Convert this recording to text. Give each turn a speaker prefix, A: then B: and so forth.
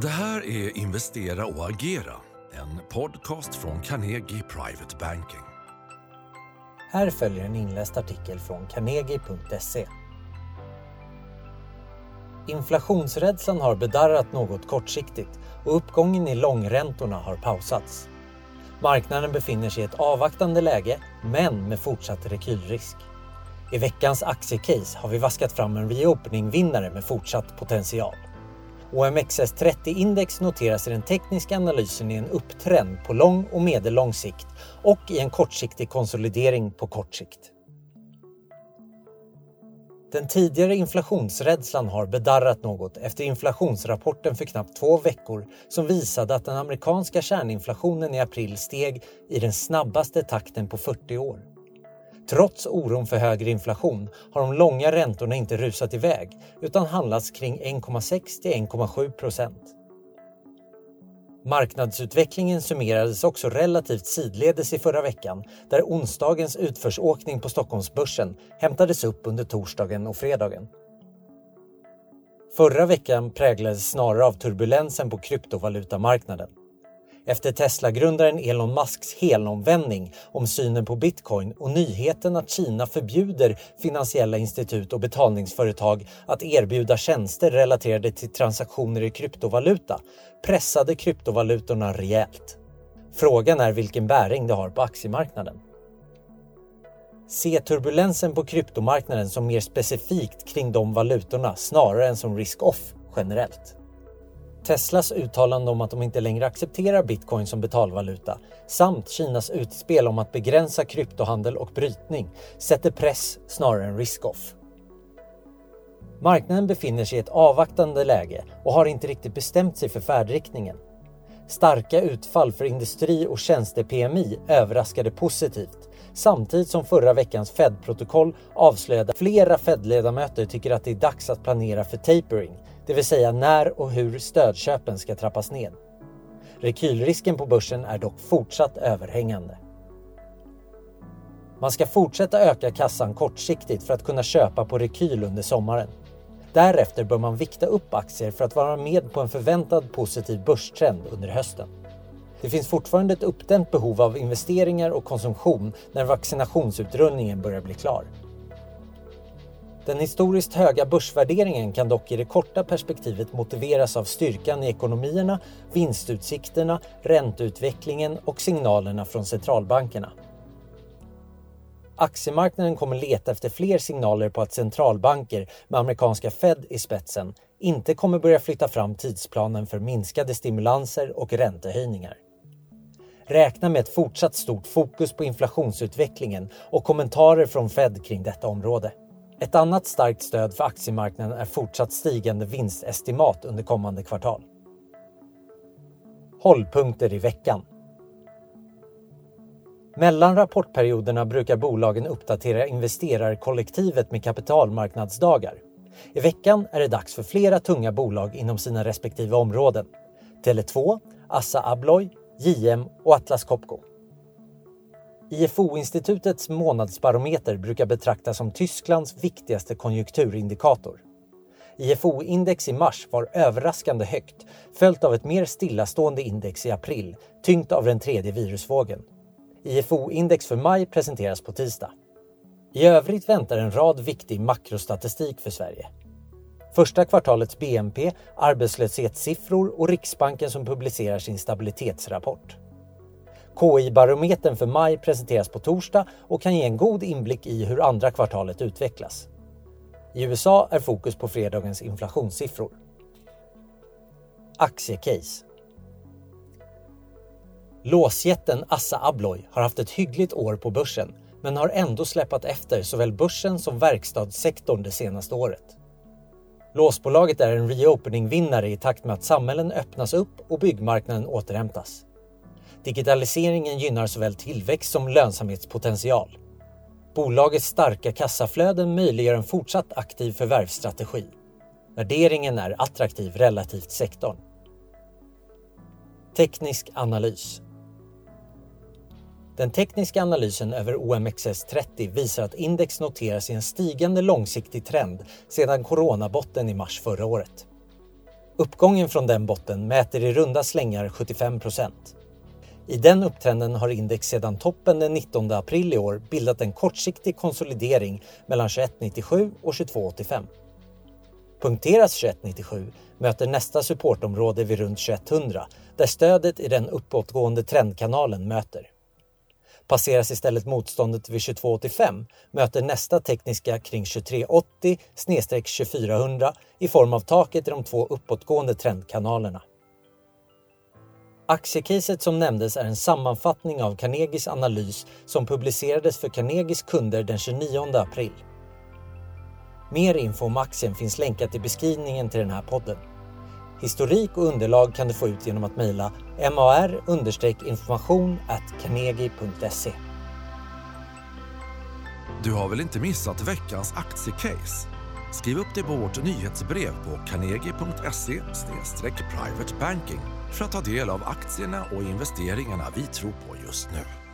A: Det här är Investera och agera, en podcast från Carnegie Private Banking.
B: Här följer en inläst artikel från carnegie.se. Inflationsrädslan har bedarrat något kortsiktigt och uppgången i långräntorna har pausats. Marknaden befinner sig i ett avvaktande läge, men med fortsatt rekylrisk. I veckans aktiecase har vi vaskat fram en reopening-vinnare med fortsatt potential. OMXS30-index noteras i den tekniska analysen i en upptrend på lång och medellång sikt och i en kortsiktig konsolidering på kort sikt. Den tidigare inflationsrädslan har bedarrat något efter inflationsrapporten för knappt två veckor som visade att den amerikanska kärninflationen i april steg i den snabbaste takten på 40 år. Trots oron för högre inflation har de långa räntorna inte rusat iväg utan handlats kring 1,6 till 1,7 procent. Marknadsutvecklingen summerades också relativt sidledes i förra veckan där onsdagens utförsåkning på Stockholmsbörsen hämtades upp under torsdagen och fredagen. Förra veckan präglades snarare av turbulensen på kryptovalutamarknaden. Efter Tesla-grundaren Elon Musks helomvändning om synen på bitcoin och nyheten att Kina förbjuder finansiella institut och betalningsföretag att erbjuda tjänster relaterade till transaktioner i kryptovaluta pressade kryptovalutorna rejält. Frågan är vilken bäring det har på aktiemarknaden. Se turbulensen på kryptomarknaden som mer specifikt kring de valutorna snarare än som risk-off generellt. Teslas uttalande om att de inte längre accepterar bitcoin som betalvaluta samt Kinas utspel om att begränsa kryptohandel och brytning sätter press snarare än risk-off. Marknaden befinner sig i ett avvaktande läge och har inte riktigt bestämt sig för färdriktningen. Starka utfall för industri och tjänste-PMI överraskade positivt samtidigt som förra veckans Fed-protokoll avslöjade att flera Fed-ledamöter tycker att det är dags att planera för tapering, det vill säga när och hur stödköpen ska trappas ned. Rekylrisken på börsen är dock fortsatt överhängande. Man ska fortsätta öka kassan kortsiktigt för att kunna köpa på rekyl under sommaren. Därefter bör man vikta upp aktier för att vara med på en förväntad positiv börstrend under hösten. Det finns fortfarande ett uppdämt behov av investeringar och konsumtion när vaccinationsutrullningen börjar bli klar. Den historiskt höga börsvärderingen kan dock i det korta perspektivet motiveras av styrkan i ekonomierna, vinstutsikterna, ränteutvecklingen och signalerna från centralbankerna. Aktiemarknaden kommer leta efter fler signaler på att centralbanker med amerikanska Fed i spetsen inte kommer börja flytta fram tidsplanen för minskade stimulanser och räntehöjningar. Räkna med ett fortsatt stort fokus på inflationsutvecklingen och kommentarer från Fed kring detta område. Ett annat starkt stöd för aktiemarknaden är fortsatt stigande vinstestimat under kommande kvartal. Hållpunkter i veckan. Mellan rapportperioderna brukar bolagen uppdatera investerarkollektivet med kapitalmarknadsdagar. I veckan är det dags för flera tunga bolag inom sina respektive områden. Tele2, Assa Abloy, JM och Atlas Copco. IFO-institutets månadsbarometer brukar betraktas som Tysklands viktigaste konjunkturindikator. IFO-index i mars var överraskande högt följt av ett mer stillastående index i april tyngt av den tredje virusvågen. IFO-index för maj presenteras på tisdag. I övrigt väntar en rad viktig makrostatistik för Sverige. Första kvartalets BNP, arbetslöshetssiffror och Riksbanken som publicerar sin stabilitetsrapport. KI-barometern för maj presenteras på torsdag och kan ge en god inblick i hur andra kvartalet utvecklas. I USA är fokus på fredagens inflationssiffror. Aktiecase Låsjätten Assa Abloy har haft ett hyggligt år på börsen men har ändå släpat efter såväl börsen som verkstadssektorn det senaste året. Låsbolaget är en reopening-vinnare i takt med att samhällen öppnas upp och byggmarknaden återhämtas. Digitaliseringen gynnar såväl tillväxt som lönsamhetspotential. Bolagets starka kassaflöden möjliggör en fortsatt aktiv förvärvsstrategi. Värderingen är attraktiv relativt sektorn. Teknisk analys den tekniska analysen över OMXS30 visar att index noteras i en stigande långsiktig trend sedan coronabotten i mars förra året. Uppgången från den botten mäter i runda slängar 75% I den upptrenden har index sedan toppen den 19 april i år bildat en kortsiktig konsolidering mellan 2197 och 2285. Punkteras 2197 möter nästa supportområde vid runt 2100 där stödet i den uppåtgående trendkanalen möter. Passeras istället motståndet vid 2285 möter nästa tekniska kring 2380-2400 i form av taket i de två uppåtgående trendkanalerna. Aktiecaset som nämndes är en sammanfattning av Carnegies analys som publicerades för Carnegies kunder den 29 april. Mer info om aktien finns länkat i beskrivningen till den här podden. Historik och underlag kan du få ut genom att mejla mar-information carnegie.se.
A: Du har väl inte missat veckans aktiecase? Skriv upp det på vårt nyhetsbrev på carnegie.se privatebanking för att ta del av aktierna och investeringarna vi tror på just nu.